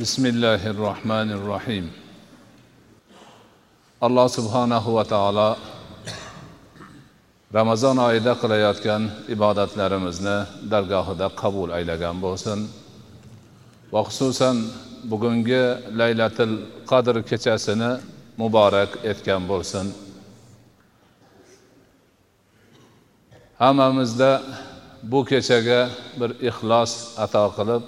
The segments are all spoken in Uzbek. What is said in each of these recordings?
بسم الله الرحمن الرحيم alloh subhanahu va taolo ramazon oyida qilayotgan ibodatlarimizni dargohida qabul aylagan bo'lsin va xususan bugungi laylatil qadr kechasini muborak etgan bo'lsin hammamizda bu kechaga bir ixlos ato qilib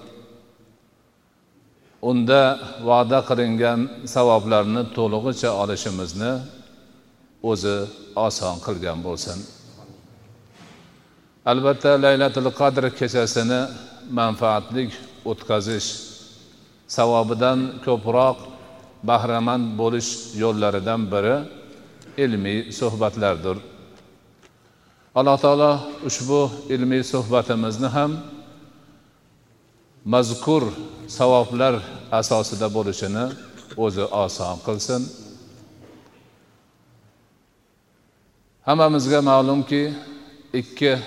unda va'da qilingan savoblarni to'lig'icha olishimizni o'zi oson qilgan bo'lsin. Albatta laylatul qadr kechasini manfaatli o'tkazish savobidan ko'proq bahramand bo'lish yo'llaridan biri ilmiy suhbatlardir. Alloh taolo ushbu ilmiy suhbatimizni ham mazkur savoblar asosida bo'lishini o'zi oson qilsin. Hammamizga ma'lumki ikki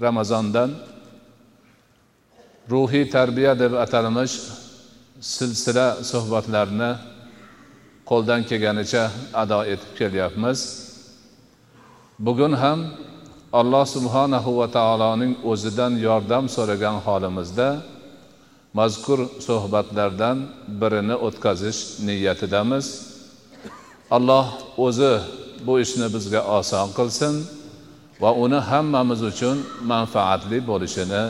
ramazondan ruhiy tarbiya deb atalmish silsila suhbatlarni qo'ldan kelganicha ado etib kelyapmiz. Bugun ham alloh subhanahu va taoloning o'zidan yordam so'ragan holimizda mazkur suhbatlardan birini o'tkazish niyatidamiz. Alloh o'zi bu ishni bizga oson qilsin va uni hammamiz uchun manfaatli bo'lishini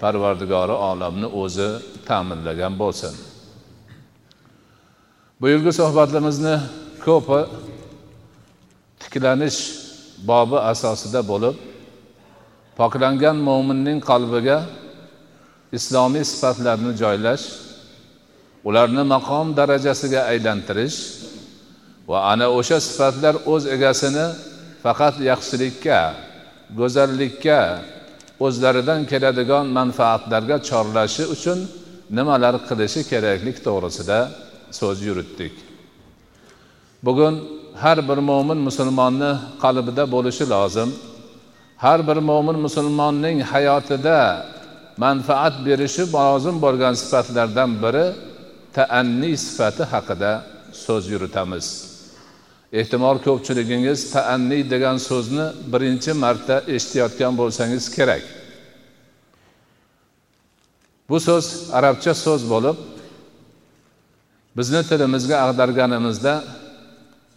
parvardigori olamni o'zi ta'minlagan bo'lsin. Bu suhbatimizni ko'pi tiklanish bobi asosida bo'lib poklangan mo'minning qalbiga islomiy sifatlarni joylash ularni maqom darajasiga aylantirish va ana o'sha sifatlar o'z egasini faqat yaxshilikka go'zallikka o'zlaridan keladigan manfaatlarga chorlashi uchun nimalar qilishi keraklik to'g'risida so'z yuritdik. Bugun har bir mo'min musulmonni qalbida bo'lishi lozim. Har bir mo'min musulmonning hayotida manfaat berishi lozim bo'lgan sifatlardan biri taanniy sifati haqida so'z yuritamiz. Ehtimol ko'pchiligingiz taanniy degan so'zni birinchi marta eshitayotgan bo'lsangiz kerak. Bu so'z arabcha so'z bo'lib bizni tilimizga ag'darganimizda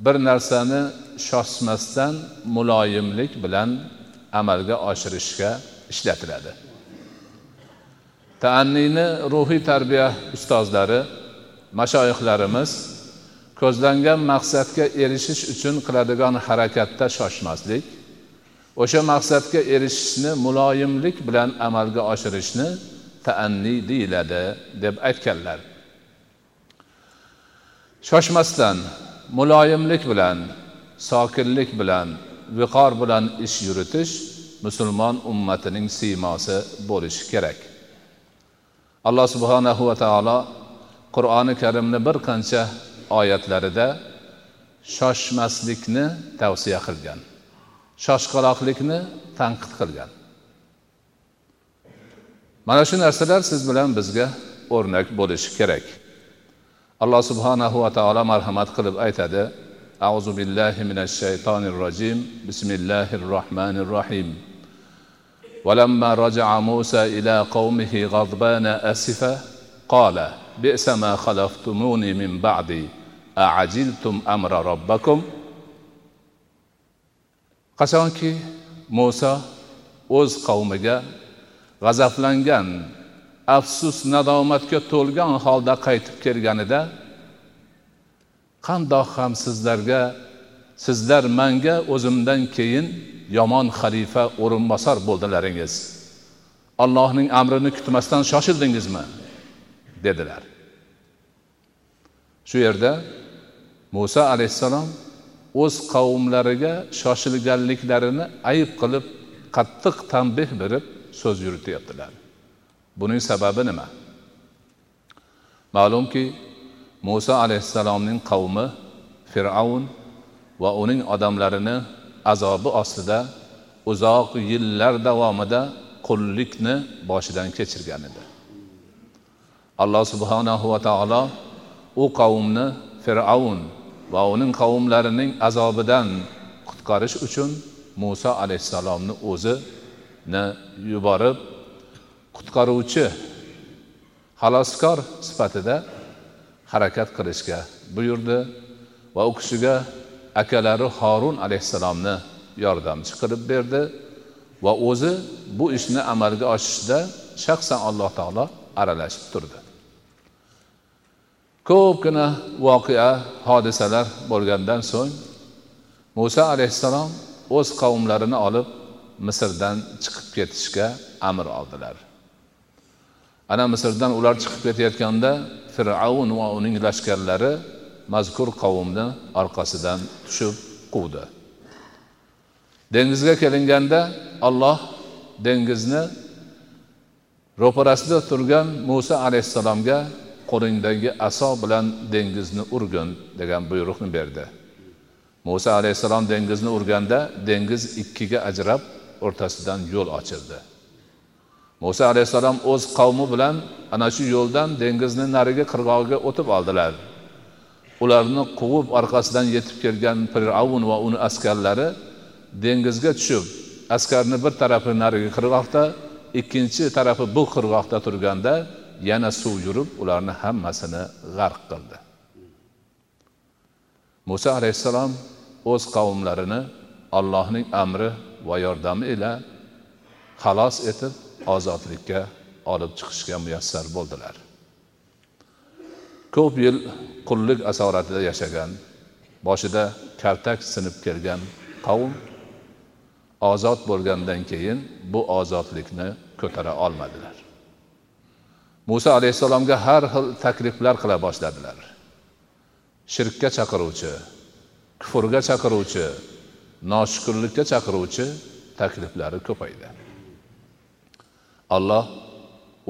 bir narsani shoshmasdan muloyimlik bilan amalga oshirishga ishlatiladi. Taanniyni ruhiy tarbiya ustozlari mashoyihlarimiz ko'zlangan maqsadga erishish uchun qiladigan harakatda shoshmaslik o'sha maqsadga erishishni muloyimlik bilan amalga oshirishni taanniy deyiladi deb aytganlar. Shoshmasdan muloyimlik bilan sokinlik bilan viqor bilan ish yuritish musulmon ummatining siymosi bo'lishi kerak. Alloh subhanahu va taolo qur'oni karimni bir qancha oyatlarida shoshmaslikni tavsiya qilgan shoshqaloqlikni tanqid qilgan. Mana shu narsalar siz bilan bizga o'rnak bo'lishi kerak. Alloh subhanahu va taolo marhamat qilib aytadi auzu billahi minash shaytonir rojim bismillahir rohmanir rohim. ولما رجع موسى إلى قومه غضبان أسفا قال بئس ما خلفتموني من بعدي أعجلتم أمر ربكم qachonki muso o'z qavmiga g'azablangan afsus nadomatga to'lgan holda qaytib kelganida qandoq ham sizlarga sizlar manga o'zimdan keyin yomon xalifa o'rinbosar bo'ldilaringiz. Allohning amrini kutmasdan shoshildingizmi? dedilar. Shu yerda muso alayhissalom o'z qavmlariga shoshilganliklarini ayb qilib qattiq tanbeh berib so'z yurityaptilar. Buning sababi nima? Ma'lumki muso alayhissalomning qavmi fir'avn va uning odamlarini azobi ostida uzoq yillar davomida qullikni boshidan kechirgan edi. Alloh subhanahu va taolo u qavmni fir'avn va uning qavmlarining azobidan qutqarish uchun muso alayhissalomni o'zini yuborib qutqaruvchi xaloskor sifatida harakat qilishga buyurdi va u kishiga akalari horun alayhissalomni yordamchi qilib berdi va o'zi bu ishni amalga oshirishda shaxsan alloh taolo aralashib turdi. Ko'pgina voqea hodisalar bo'lgandan so'ng muso alayhissalom o'z qavmlarini olib misrdan chiqib ketishga amr oldilar. Ana misrdan ular chiqib ketayotganda fir'avn va uning lashkarlari mazkur qavmni orqasidan tushib quvdi. Dengizga kelinganda olloh dengizni ro'parasida turgan muso alayhissalomga qo'lingdagi aso bilan dengizni urgin degan buyruqni berdi. Muso alayhissalom dengizni urganda dengiz ikkiga ajrab o'rtasidan yo'l ochildi. Muso alayhissalom o'z qavmi bilan ana shu yo'ldan dengizni narigi qirg'og'iga o'tib oldilar. Ularni quvib orqasidan yetib kelgan fir'avn va uni askarlari dengizga tushib askarni bir tarafi narigi qirg'oqda ikkinchi tarafi bu qirg'oqda turganda yana suv yurib ularni hammasini g'arq qildi. Muso alayhissalom o'z qavmlarini allohning amri va yordami ila xalos etib ozodlikka olib chiqishga muyassar bo'ldilar. Ko'p yil qullik asoratida yashagan boshida kaltak sinib kelgan qavm ozod bo'lgandan keyin bu ozodlikni ko'tara olmadilar. Muso alayhissalomga har xil takliflar qila boshladilar. Shirkka chaqiruvchi kufrga chaqiruvchi noshukurlikka chaqiruvchi takliflari ko'paydi. Alloh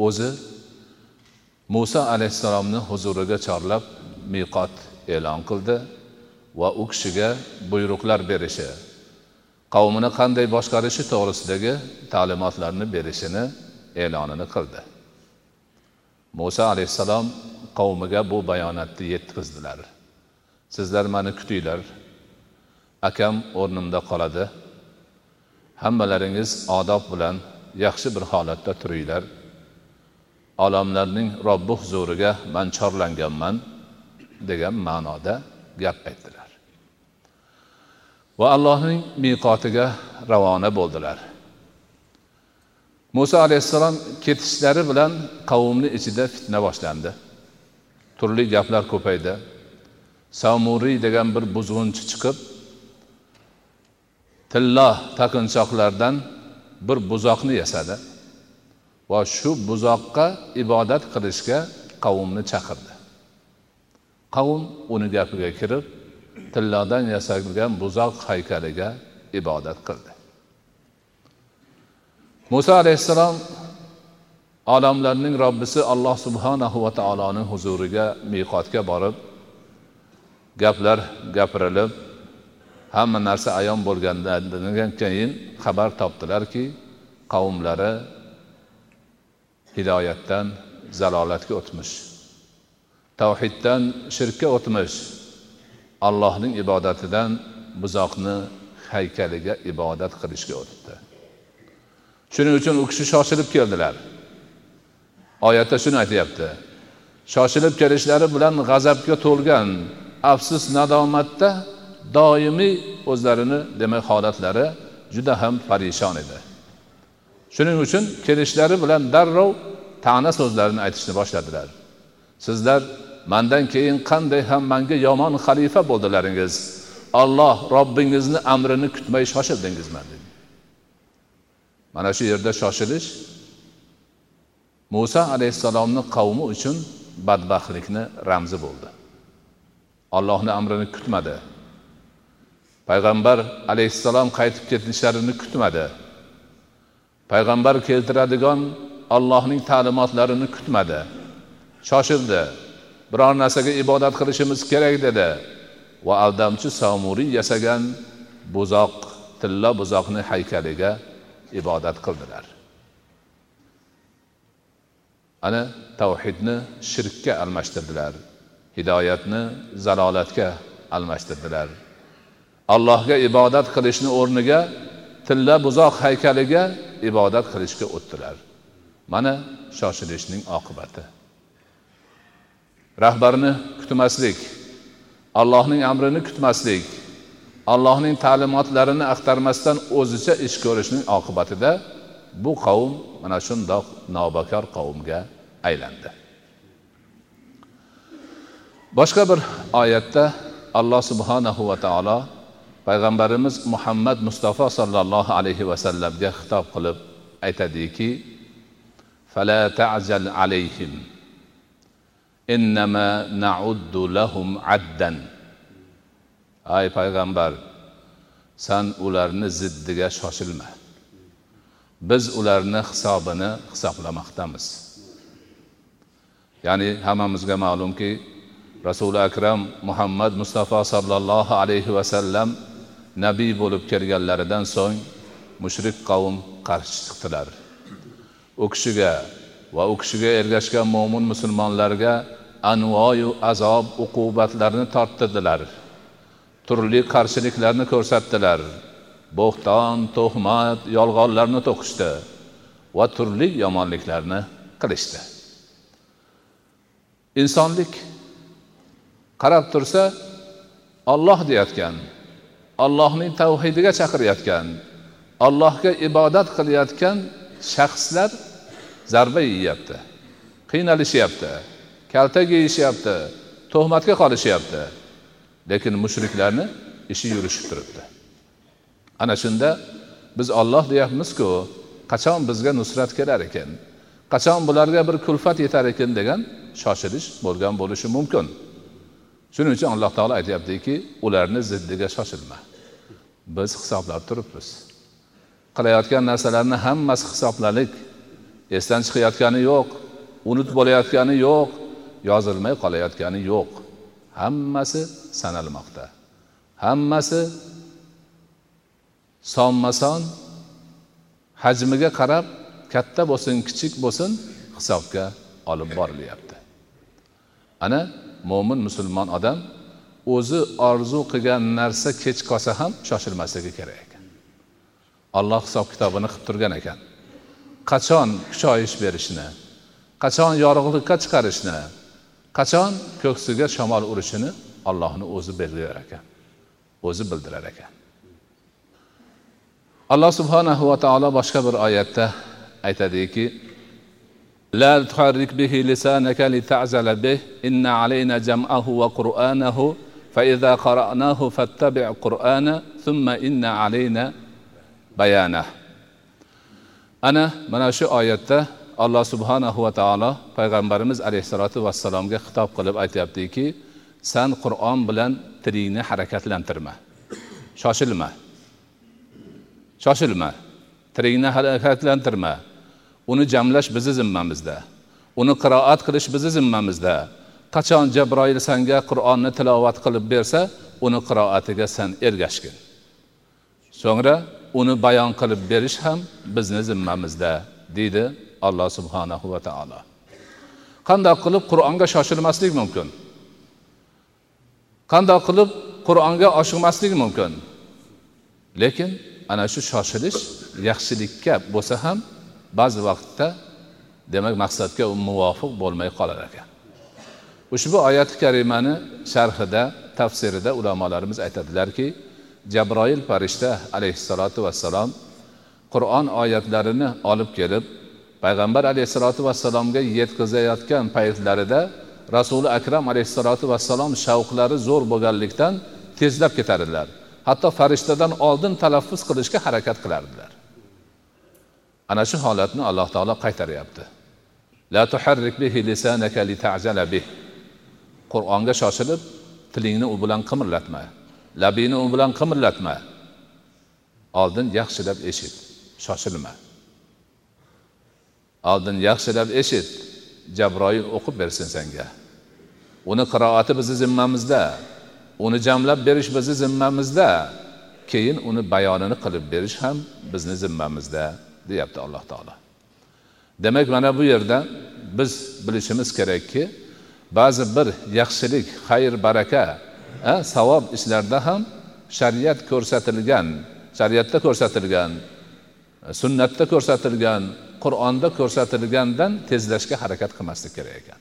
o'zi muso alayhissalomni huzuriga chorlab miqot e'lon qildi va u kishiga buyruqlar berishi qavmini qanday boshqarishi to'g'risidagi ta'limotlarni berishini e'lonini qildi. Muso alayhissalom qavmiga bu bayonotni yetkazdilar. Sizlar mani kutinglar. Akam o'rnimda qoladi. Hammalaringiz odob bilan yaxshi bir holatda turinglar. Olamlarning robbi huzuriga man chorlanganman degan ma'noda gap aytdilar. Va allohning miqotiga ravona bo'ldilar. Muso alayhissalom ketishlari bilan qavmni ichida fitna boshlandi. Turli gaplar ko'paydi. Samuriy degan bir buzg'unchi chiqib tillo taqinchoqlardan bir buzoqni yasadi. Va shu buzoqqa ibodat qilishga qavmni chaqirdi. Qavm uni gapiga kirib tillodan yasalgan buzoq haykaliga ibodat qildi. Muso alayhissalom olamlarning robbisi alloh subhanahu va taoloni huzuriga miqotga borib gaplar gapirilib hamma narsa ayon bo'lgandan keyin xabar topdilarki qavmlari hidoyatdan zalolatga o'tmish. Tavhiddan shirkka o'tmish. Allohning ibodatidan buzoqni haykaliga ibodat qilishga o'tibdi shuning uchun u kishi shoshilib keldilar. Oyatda shuni aytyapti. Shoshilib kelishlari bilan g'azabga to'lgan afsus nadomatda doimiy o'zlarini demak holatlari juda ham parishon edi. Shuning uchun kelishlari bilan darrov ta'na so'zlarini aytishni boshladilar. Sizlar mandan keyin qanday ham manga yomon xalifa bo'ldilaringiz olloh robbingizni amrini kutmay shoshildingizmi dedi. Mana shu yerda shoshilish muso alayhissalomni qavmi uchun badbaxtlikni ramzi bo'ldi. Ollohni amrini kutmadi. Payg'ambar alayhissalom qaytib ketishlarini kutmadi. Payg'ambar keltiradigan allohning ta'limotlarini kutmadi. Shoshildi. Biror narsaga ibodat qilishimiz kerak dedi. Va aldamchi samuriy yasagan buzoq tilla buzoqni haykaliga ibodat qildilar. Ana tavhidni shirkka almashtirdilar. Hidoyatni zalolatga almashtirdilar. Allohga ibodat qilishni o'rniga tilla buzoq haykaliga ibodat qilishga o'tdilar. Mana shoshilishning oqibati. Rahbarni kutmaslik allohning amrini kutmaslik allohning ta'limotlarini axtarmasdan o'zicha ish ko'rishning oqibatida bu qavm mana shundoq nobakor qavmga aylandi. Boshqa bir oyatda alloh subhanahu va taolo payg'ambarimiz muhammad mustafa sollallohu alayhi vasallamga xitob qilib aytadiki fala tajal alayhim innama nauddu lahum addan. Ay payg'ambar san ularni ziddiga shoshilma. Biz ularni hisobini hisoblamoqdamiz. Ya'ni hammamizga ma'lumki rasuli akram muhammad mustafa sollallohu alayhi vasallam nabiy bo'lib kelganlaridan so'ng mushrik qavm qarshi chiqdilar. U kishiga va u kishiga ergashgan mo'min musulmonlarga anvoyu azob uqubatlarni torttirdilar. Turli qarshiliklarni ko'rsatdilar. Bo'xton tuhmat yolg'onlarni to'qishdi va turli yomonliklarni qilishdi. Insonlik qarab tursa olloh deyotgan allohning tavhidiga chaqirayotgan allohga ibodat qilayotgan shaxslar zarba yeyapti qiynalishyapti kaltak yeyishyapti tuhmatga qolishyapti. Lekin mushriklarni ishi yurishib turibdi. Ana shunda biz olloh deyapmizku qachon bizga nusrat kelar ekan qachon bularga bir kulfat yetar ekan degan shoshilish bo'lgan bo'lishi mumkin. Shuning uchun alloh taolo aytyaptiki ularni ziddiga shoshilma. Biz hisoblab turibmiz. Qilayotgan narsalarni hammasi hisoblalik. Esdan chiqayotgani yo'q unut bo'layotgani yo'q yozilmay qolayotgani yo'q. Hammasi sanalmoqda. Hammasi sonma son hajmiga qarab katta bo'lsin kichik bo'lsin hisobga olib borilyapti. Ana mo'min musulmon odam o'zi orzu qilgan narsa kech qolsa ham shoshilmasligi kerak ekan. Alloh hisob kitobini qilib turgan ekan. Qachon kuchayish berishni qachon yorug'likka chiqarishni qachon ko'ksiga shamol urishini allohni o'zi belgilar ekan o'zi bildirar ekan. Alloh subhanahu va taolo boshqa bir oyatda aytadiki لا تحرك به لسانك لتعزل به إن علينا جمعه وقرآنه فإذا قرأناه فاتبع قرآنه ثم إن علينا بيانه أنا من شو آية alloh subhanahu va taolo payg'ambarimiz alayhissalotu vassalomga xitob qilib aytyaptiki san qur'on bilan tilingni harakatlantirma shoshilma shoshilma tilingni harakatlantirma uni jamlash bizni zimmamizda. Uni qiroat qilish bizni zimmamizda. Qachon jabroil sanga qur'onni tilovat qilib bersa uni qiroatiga san ergashgin. So'ngra uni bayon qilib berish ham bizni zimmamizda deydi alloh subhanahu va taolo. Qandoq qilib qur'onga shoshilmaslik mumkin? Qandoq qilib qur'onga oshiqmaslik mumkin? Lekin ana shu shoshilish yaxshilikka bo'lsa ham ba'zi vaqtda demak maqsadga muvofiq bo'lmay qolar ekan. Ushbu oyati karimani sharhida tafsirida ulamolarimiz aytadilarki jabroil farishta alayhissalotu vassalom qur'on oyatlarini olib kelib payg'ambar alayhissalotu vassalomga yetkazayotgan paytlarida rasuli akram alayhissalotu vassalom shavqlari zo'r bo'lganlikdan tezlab ketardilar hatto farishtadan oldin talaffuz qilishga harakat qilardilar. Ana shu holatni alloh taolo qaytaryapti. La tuharrik bihi lisanaka lita'jala bih. Qur'onga shoshilib tilingni u bilan qimirlatma. Labingni u bilan qimirlatma. Oldin yaxshilab eshit shoshilma. Oldin yaxshilab eshit jabroil o'qib bersin senga. Uni qiroati bizni zimmamizda uni jamlab berish bizni zimmamizda keyin uni bayonini qilib berish ham bizni zimmamizda. Deyapti alloh taolo. Demak mana bu yerda biz bilishimiz kerakki ba'zi bir yaxshilik xayr baraka savob ishlarda ham shariat ko'rsatilgan shariatda ko'rsatilgan sunnatda ko'rsatilgan qur'onda ko'rsatilgandan tezlashga harakat qilmaslik kerak ekan.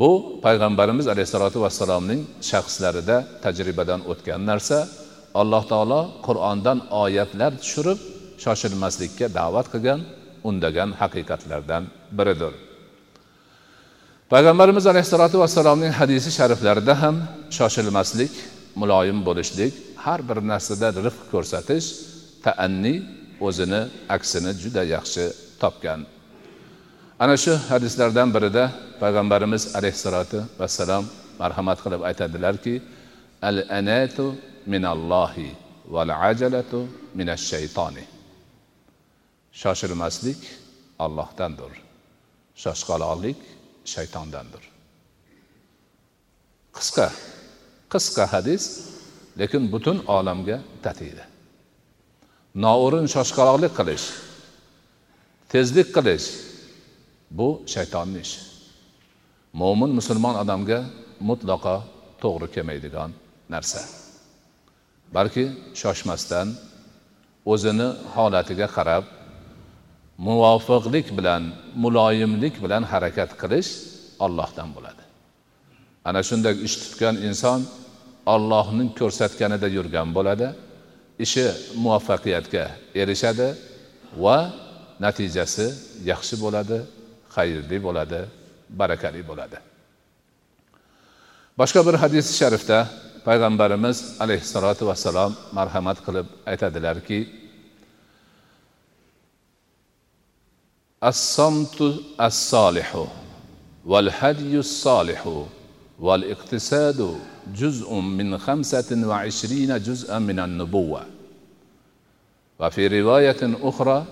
Bu payg'ambarimiz alayhissalotu vassalomning shaxslarida tajribadan o'tgan narsa. Alloh taolo qur'ondan oyatlar tushirib shoshilmaslikka da'vat qilgan undagan haqiqatlardan biridir. Payg'ambarimiz alayhissalotu vassalomning hadisi shariflarida ham shoshilmaslik muloyim bo'lishlik har bir narsada rifq ko'rsatish taanni o'zini aksini juda yaxshi topgan. Ana shu hadislardan birida payg'ambarimiz alayhissalotu vassalom marhamat qilib aytadilarki al anatu minallohi val ajalatu minash shaytoni shoshilmaslik Allohdandir. Shoshqaloqlik shaytondandir. Qisqa qisqa hadis lekin butun olamga tatiydi noo'rin shoshqaloqlik qilish tezlik qilish bu shaytonni ishi. Mo'min musulmon odamga mutlaqo to'g'ri kelmaydigan narsa. Balki shoshmasdan o'zini holatiga qarab muvofiqlik bilan muloyimlik bilan harakat qilish ollohdan bo'ladi. Ana shunday ish tutgan inson ollohning ko'rsatganida yurgan bo'ladi ishi muvaffaqiyatga erishadi va natijasi yaxshi bo'ladi xayrli bo'ladi barakali bo'ladi. Boshqa bir hadis sharifda payg'ambarimiz alayhissalotu vassalom marhamat qilib aytadilarki الصمت الصالح والهدي الصالح والاقتصاد جزء من خمسة وعشرين جزءا من النبوة. وفي رواية أخرى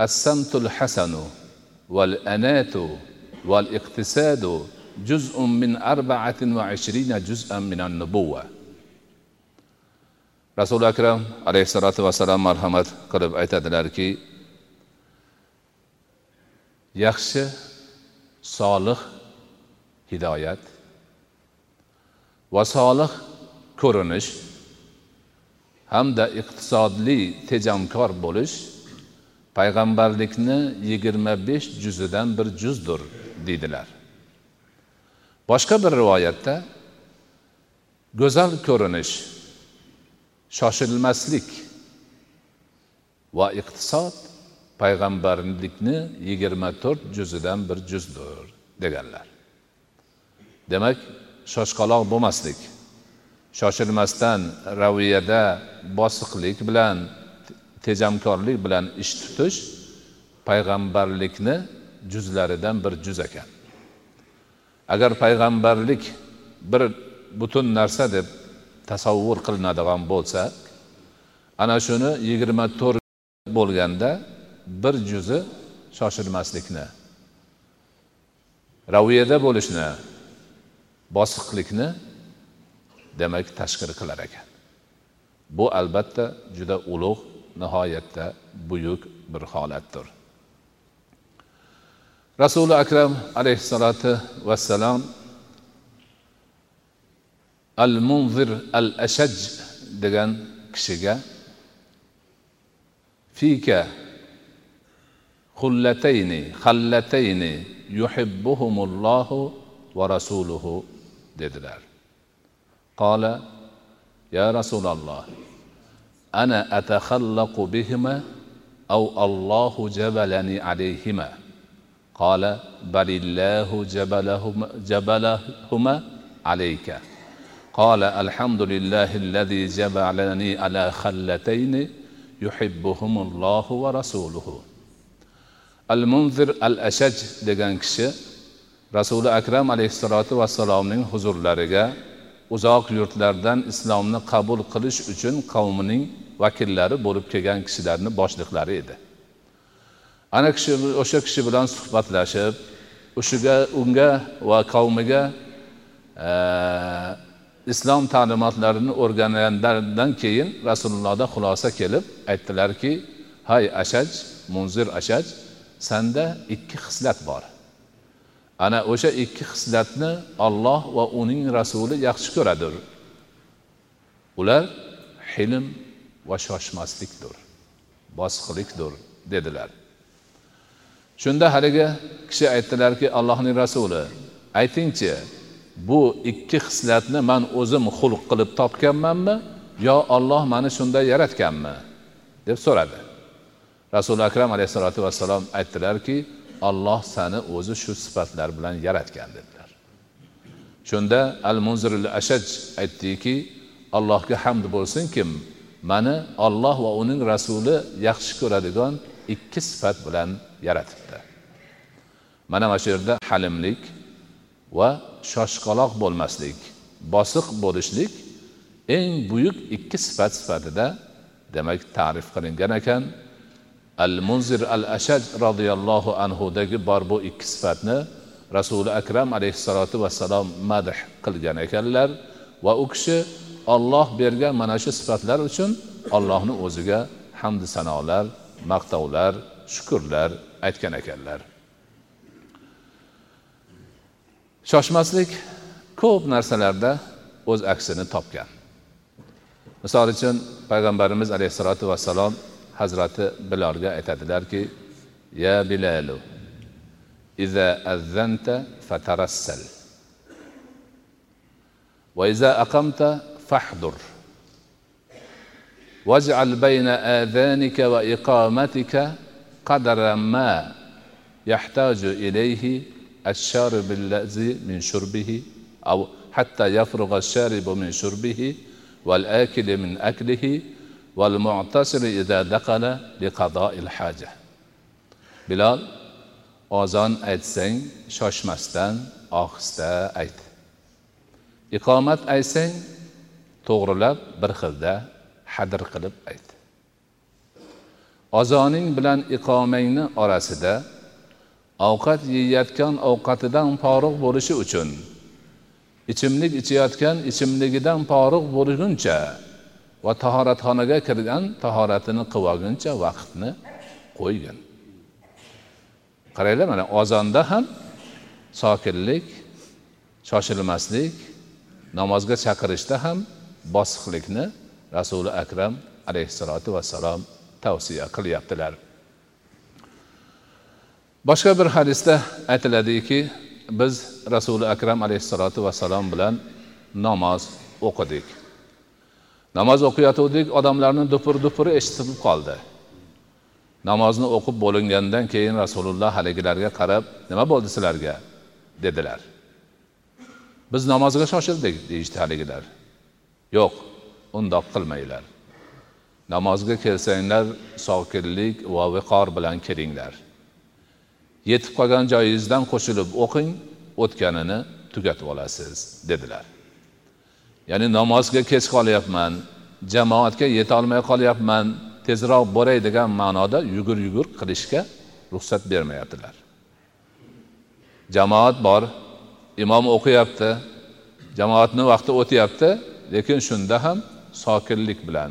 السمت الحسن والأنات والاقتصاد جزء من أربعة وعشرين جزءا من النبوة. رسول أكرم عليه الصلاة والسلام مرحمة قلب aytadilarki yaxshi solih hidoyat. Va solih ko'rinish. Hamda iqtisodli tejamkor bo'lish payg'ambarlikni yigirma besh juzidan bir juzdir deydilar. Boshqa bir rivoyatda go'zal ko'rinish shoshilmaslik va iqtisod payg'ambarlikni yigirma to'rt juzidan bir juzdir deganlar. Demak shoshqaloq bo'lmaslik shoshilmasdan raviyada bosiqlik bilan tejamkorlik bilan ish tutish payg'ambarlikni juzlaridan bir juz ekan. Agar payg'ambarlik bir butun narsa deb tasavvur qilinadigan bo'lsa ana shuni yigirma to'rt bo'lganda bir juzi shoshilmaslikni raviyada bo'lishni bosiqlikni demak tashkil qilar ekan. Bu albatta juda ulug' nihoyatda buyuk bir holatdir. Rasuli akram alayhissalotu vassalom al munzir al ashaj degan kishiga fika قلتين خلتين يحبهم الله ورسوله. dediler. قال يا رسول الله أنا أتخلق بهما أو الله جبلني عليهما؟ قال بل الله جبلهما, جبلهما عليك. قال الحمد لله الذي جبلني على خلتين يحبهم الله ورسوله. al munzir al ashaj degan kishi rasuli akram alayhissalotu vassalomning huzurlariga uzoq yurtlardan islomni qabul qilish uchun qavmining vakillari bo'lib kelgan kishilarni boshliqlari edi. Ana kishi o'sha kishi bilan suhbatlashib o'shiga unga va qavmiga e, islom ta'limotlarini o'rganganlaridan keyin rasulullohda xulosa kelib aytdilarki hay ashaj munzir ashaj sanda ikki xislat bor. Ana o'sha ikki xislatni olloh va uning rasuli yaxshi ko'radir. Ular hilm va shoshmaslikdir bosiqlikdir dedilar. Shunda haligi kishi aytdilarki allohning rasuli aytingchi bu ikki xislatni man o'zim xulq qilib topganmanmi yo olloh mani shunday yaratganmi? deb so'radi. Rasuli akram alayhissalotu vassalom aytdilarki olloh sani o'zi shu sifatlar bilan yaratgan dedilar. Shunda al munziril ashaj aytdiki allohga hamd bo'lsinkim mani olloh va uning rasuli yaxshi ko'radigan ikki sifat bilan yaratibdi. Mana mana shu yerda halimlik va shoshqaloq bo'lmaslik bosiq bo'lishlik eng buyuk ikki sifat sifatida demak ta'rif qilingan ekan. Al munzir al ashaj roziyallohu anhudagi bor bu ikki sifatni rasuli akram alayhissalotu vassalom madh qilgan ekanlar va u kishi olloh bergan mana shu sifatlar uchun ollohni o'ziga hamdu sanolar maqtovlar shukurlar aytgan ekanlar. Shoshmaslik ko'p narsalarda o'z aksini topgan. Misol uchun payg'ambarimiz alayhissalotu vassalom hazrati bilolga aytadilarki ya bilalu iza azzanta fatarassal va iza aqamta fahdur واجعل بين آذانك وإقامتك قدر ما يحتاج إليه الشارب الذي من شربه أو حتى يفرغ الشارب من شربه والآكل من أكله bilol ozon aytsang shoshmasdan ohista ayt iqomat aytsang to'g'rilab bir xilda hadr qilib ayt ozoning bilan iqomangni orasida ovqat yeyayotgan ovqatidan forig' bo'lishi uchun ichimlik ichayotgan ichimligidan forig' bo'lguncha va tahoratxonaga kirgan tahoratini qilib olguncha vaqtni qo'ygin qaranglar mana ozonda ham sokinlik shoshilmaslik namozga chaqirishda ham bosiqlikni rasuli akram alayhissalotu vassalom tavsiya qilyaptilar. Boshqa bir hadisda aytiladiki biz rasuli akram alayhissalotu vassalom bilan namoz o'qidik. Namoz o'qiyotgandik odamlarni dupur dupuri eshitilib qoldi. Namozni o'qib bo'lingandan keyin rasululloh haligilarga qarab nima bo'ldi sizlarga? dedilar. Biz namozga shoshildik deyishdi haligilar. Yo'q undoq qilmanglar. Namozga kelsanglar sokinlik va viqor bilan kelinglar. Yetib qolgan joyingizdan qo'shilib o'qing o'tganini tugatib olasiz dedilar. Ya'ni namozga kech qolyapman jamoatga yetolmay qolyapman tezroq boray degan ma'noda yugur yugur qilishga ruxsat bermayaptilar. Jamoat bor imom o'qiyapti jamoatni vaqti o'tyapti lekin shunda ham sokinlik bilan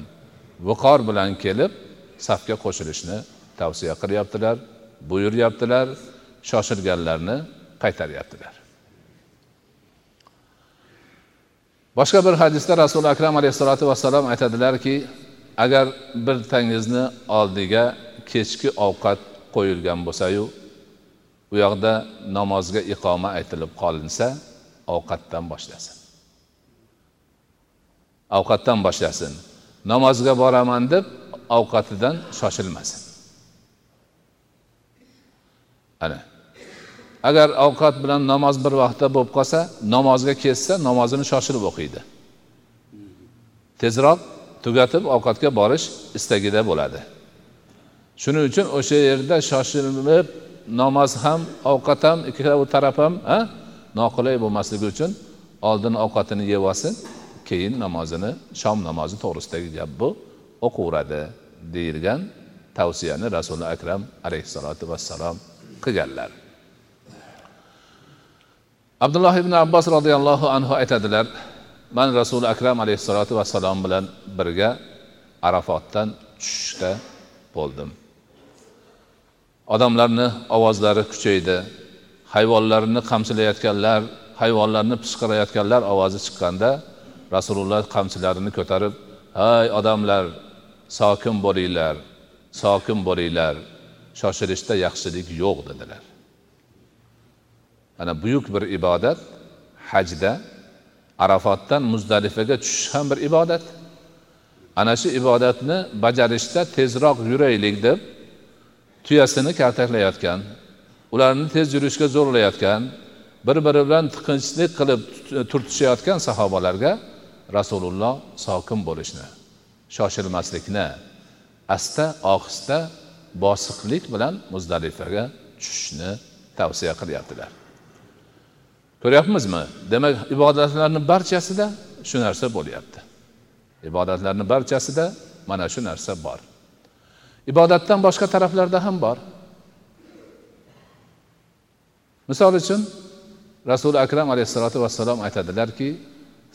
viqor bilan kelib safga qo'shilishni tavsiya qilyaptilar buyuryaptilar shoshilganlarni qaytaryaptilar. Boshqa bir hadisda rasuli akram alayhissalotu vassalom aytadilarki agar bir tangizni oldiga kechki ovqat qo'yilgan bo'lsayu u yoqda namozga iqoma aytilib qolinsa ovqatdan boshlasin. Ovqatdan boshlasin. Namozga boraman deb ovqatidan shoshilmasin. Ana. Agar ovqat bilan namoz bir vaqtda bo'lib qolsa namozga ketsa namozini shoshilib o'qiydi. Tezroq tugatib ovqatga borish istagida bo'ladi. Shuning uchun o'sha yerda shoshilib namoz ham ovqat ham ikkala taraf ham noqulay bo'lmasligi uchun oldin ovqatini yeb olsin keyin namozini shom namozi to'g'risidagi gap bu o'qiveradi deyilgan tavsiyani rasuli akram alayhissalotu vassalom qilganlar. Abdulloh ibn abbos roziyallohu anhu aytadilar man rasuli akram alayhissalotu vassalom bilan birga arafotdan tushishda bo'ldim. Odamlarni ovozlari kuchaydi hayvonlarni qamchilayotganlar hayvonlarni pishqirayotganlar ovozi chiqqanda rasululloh qamchilarini ko'tarib hay odamlar sokin bo'linglar sokin bo'linglar shoshilishda yaxshilik yo'q dedilar. Ana buyuk bir ibodat hajda arafatdan muzdalifaga tushish ham bir ibodat. Ana shu ibodatni bajarishda tezroq yuraylik deb tuyasini kaltaklayotgan ularni tez yurishga zo'rlayotgan bir biri bilan tiqinchlik qilib e, turtishayotgan sahobalarga rasululloh sokin bo'lishni shoshilmaslikni asta ohista bosiqlik bilan muzdalifaga tushishni tavsiya qilyaptilar. Ko'ryapmizmi? Demak ibodatlarni barchasida shu narsa bo'lyapti. Ibodatlarni barchasida mana shu narsa bor. Ibodatdan boshqa taraflarda ham bor. Misol uchun rasuli akram alayhissalotu vassalom aytadilarki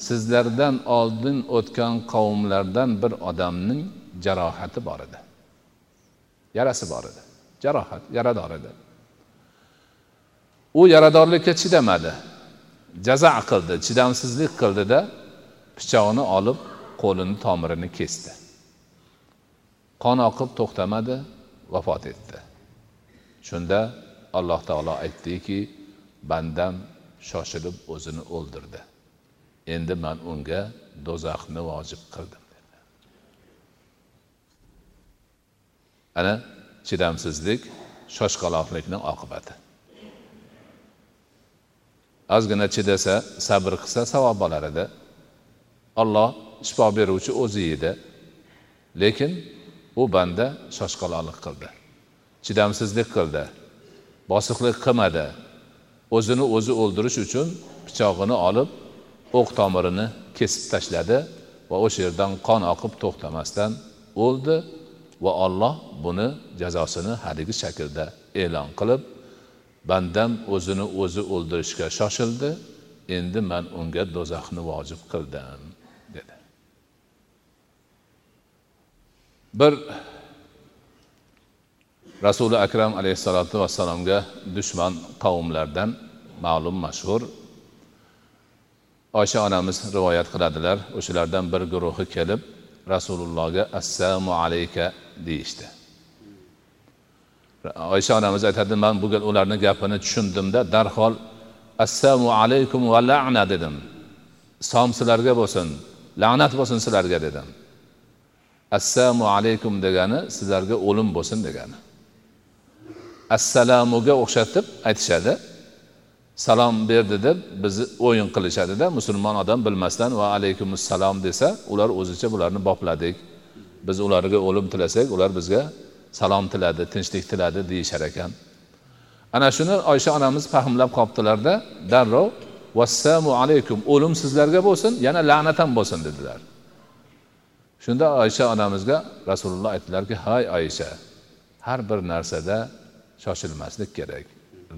sizlardan oldin o'tgan qavmlardan bir odamning jarohati bor edi. Yarasi bor edi. Jarohat yarador edi. U yaradorlikka chidamadi. Jaza qildi chidamsizlik qildida pichoqni olib qo'lini tomirini kesdi. Qon oqib to'xtamadi vafot etdi. Shunda alloh taolo aytdiki bandam shoshilib o'zini o'ldirdi. Endi man unga do'zaxni vojib qildim dedi. Ana chidamsizlik shoshqaloqlikning oqibati. Ozgina chidasa sabr qilsa savob olar edi. Olloh shifo beruvchi o'zi edi lekin u banda shoshqaloqlik qildi. Chidamsizlik qildi. Bosiqlik qilmadi. O'zini o'zi o'ldirish uchun pichog'ini olib o'q tomirini kesib tashladi va o'sha yerdan qon oqib to'xtamasdan o'ldi va olloh buni jazosini haligi shaklda e'lon qilib bandam o'zini o'zi o'ldirishga shoshildi. Endi man unga do'zaxni vojib qildim dedi. Bir rasuli akram alayhissalotu vassalomga dushman qavmlardan ma'lum mashhur oysha onamiz rivoyat qiladilar. O'shalardan bir guruhi kelib rasulullohga assalomu alayka deyishdi. Oysha onamiz aytadi man bu gal ularni gapini tushundimda darhol assalomu alaykum va la'na dedim. Som sizlarga bo'lsin la'nat bo'lsin sizlarga dedim. Assalomu alaykum degani sizlarga o'lim bo'lsin degani. Assalomuga o'xshatib aytishadi. Salom berdi deb bizni o'yin qilishadida musulmon odam bilmasdan va alaykum assalom desa ular o'zicha bularni bopladik. Biz ularga o'lim tilasak ular bizga salom tiladi tinchlik tiladi deyishar ekan. Ana shuni oysha onamiz fahmlab qolibdilarda darrov vassalomu alaykum o'lim sizlarga bo'lsin yana la'nat ham bo'lsin dedilar. Shunda oysha onamizga rasululloh aytdilarki hay oysha har bir narsada shoshilmaslik kerak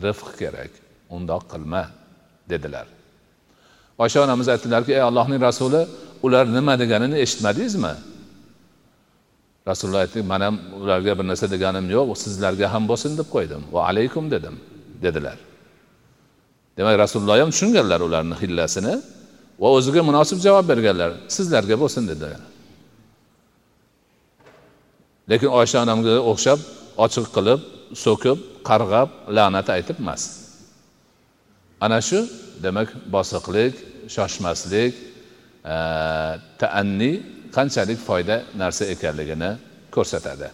rifq kerak undoq qilma dedilar. Oysha onamiz aytdilarki ey allohning rasuli ular nima deganini eshitmadingizmi? Rasululloh aytdi man ham ularga bir narsa deganim yo'q sizlarga ham bo'lsin deb qo'ydim. Va alaykum dedim dedilar. Demak rasululloh ham tushunganlar ularni hillasini va o'ziga munosib javob berganlar sizlarga bo'lsin dedilar. Lekin oysha onamga o'xshab ochiq qilib so'kib qarg'ab la'nat aytib emas. Ana shu demak bosiqlik shoshmaslik taanni qanchalik foyda narsa ekanligini ko'rsatadi.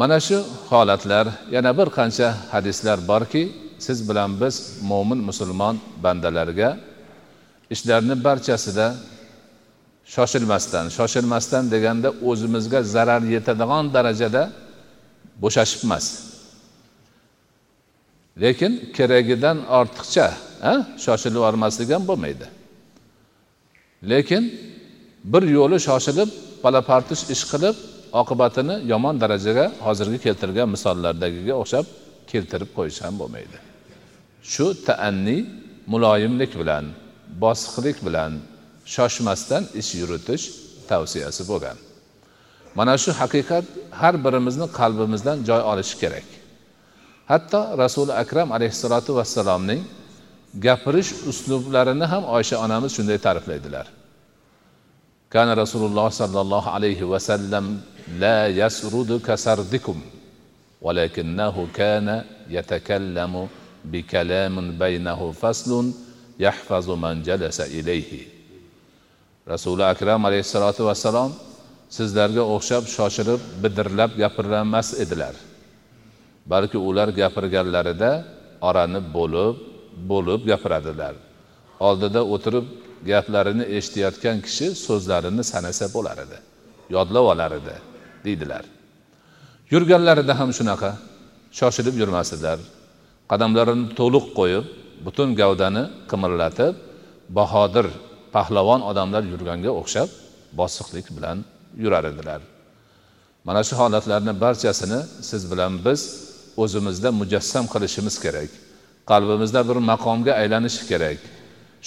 Mana shu holatlar yana bir qancha hadislar borki siz bilan biz mo'min musulmon bandalarga ishlarni barchasida shoshilmasdan shoshilmasdan deganda o'zimizga zarar yetadigan darajada bo'shashib emas lekin keragidan ortiqcha shoshilib yubormaslik ham bo'lmaydi. Lekin bir yo'li shoshilib palapartish ish qilib oqibatini yomon darajaga hozirgi keltirgan misollardagiga o'xshab keltirib qo'yish ham bo'lmaydi. Shu taanniy muloyimlik bilan bosiqlik bilan shoshmasdan ish yuritish tavsiyasi bo'lgan. Mana shu haqiqat har birimizni qalbimizdan joy olishi kerak. Hatto rasuli akram alayhissalotu vassalomning gapirish uslublarini ham oysha onamiz shunday ta'riflaydilar kana rasululloh sollallohu alayhi vasallam la yasrudu kasardikum ولكنه كان يتكلم بكلام بينه فصل يحفظ من جلس إليه rasuli akram alayhissalotu vassalom sizlarga o'xshab shoshilib bidirlab gapirmas edilar balki ular gapirganlarida orani bo'lib bo'lib gapiradilar. Oldida o'tirib gaplarini eshitayotgan kishi so'zlarini sanasa bo'lar edi yodlab olar edi deydilar. Yurganlarida ham shunaqa shoshilib yurmasdilar. Qadamlarini to'liq qo'yib butun gavdani qimirlatib bahodir pahlavon odamlar yurganga o'xshab bosiqlik bilan yurar edilar. Mana shu holatlarni barchasini siz bilan biz o'zimizda mujassam qilishimiz kerak. Qalbimizda bir maqomga aylanishi kerak.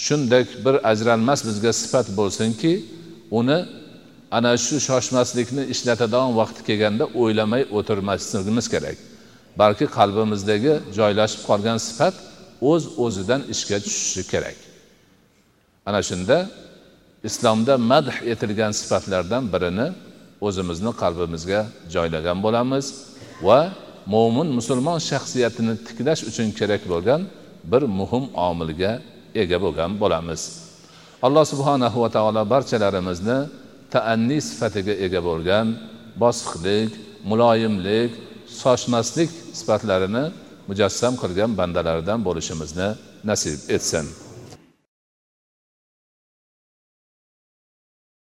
Shunday bir ajralmas bizga sifat bo'lsinki uni ana shu shoshmaslikni ishlatadigan vaqti kelganda o'ylamay o'tirmasligimiz kerak. Balki qalbimizdagi joylashib qolgan sifat o'z o'zidan ishga tushishi kerak. Ana shunda islomda madh etilgan sifatlardan birini o'zimizni qalbimizga joylagan bo'lamiz va mo'min musulmon shaxsiyatini tiklash uchun kerak bo'lgan bir muhim omilga ega bo'lgan bo'lamiz. Alloh subhanahu va taolo barchalarimizni taanniy sifatiga ega bo'lgan bosiqlik muloyimlik sochmaslik sifatlarini mujassam qilgan bandalaridan bo'lishimizni nasib etsin.